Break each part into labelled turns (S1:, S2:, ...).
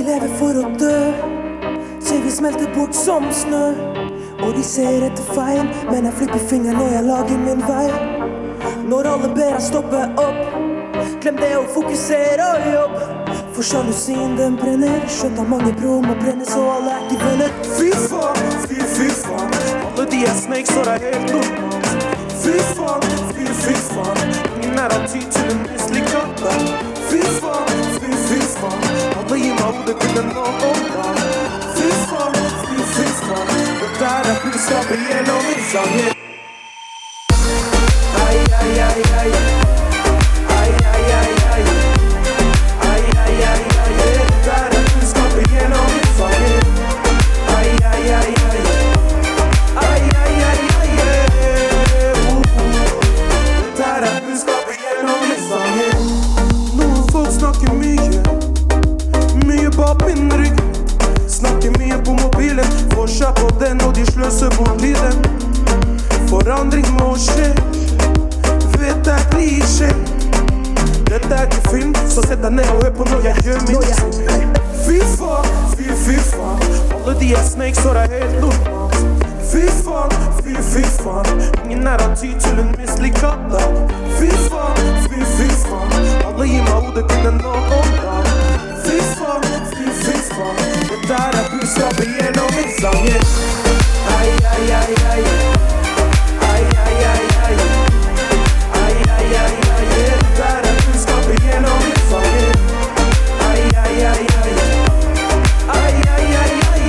S1: Vi lever for å dø. Ser vi smelter bort som snø. Og de ser etter feil, men jeg flipper fingeren når jeg lager min vei. Når alle ber deg stoppe opp. Glem det å fokusere og jobb. For sjalusien, den brenner. Skjønt at mange bro må brenne, så alle er ikke venner.
S2: Fy faen, fy, fy faen. Alle de er snakes, og det er helt normalt. Fy faen, fy, fy faen. Ingen er av tid til en mislykka. Fy faen. Tired of being sloppy and no miss. Ay, ay, ay, ay. På Forskjell på den og de sløser bort tiden. Forandring må skje, vet det er klisjé. Dette er ikke film, så sett deg ned og hør på når jeg gjør mitt. Fy faen, fy, fy faen. Alle de er snakes, og det er helt normalt. Fy faen, fy, fy faen. Ingen er av tid til en mislykka dag. Fy faen. stara pista pijeno micanje Aj, aj, aj, aj, aj, aj, aj, aj Aj, aj, aj, aj, jer stara pista pijeno micanje Aj, aj, aj, aj, aj, aj, aj, aj,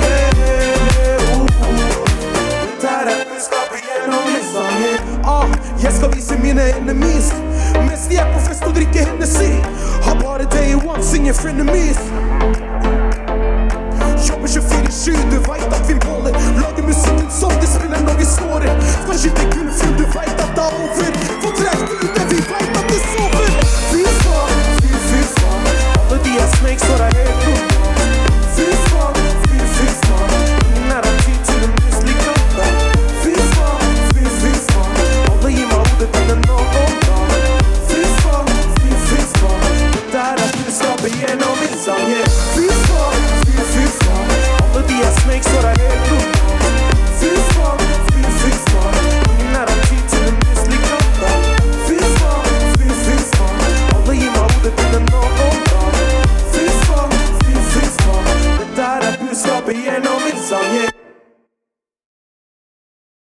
S2: Stara pista pijeno micanje Oh, jeskovi se mine jedne misli Mesti je po festu drike Hennessy Har bare det i once, ingen frenemies? bejenom missan yeah. Fy fan, fy fy fan All of the snakes har jag helt upp Fy fan, fy fy fan Ingen nära tid till en myslig grotta Fy fan, fy fy fan Alla gillar ordet till en någon dag Fy the fy fy fan Det där är budskap yeah.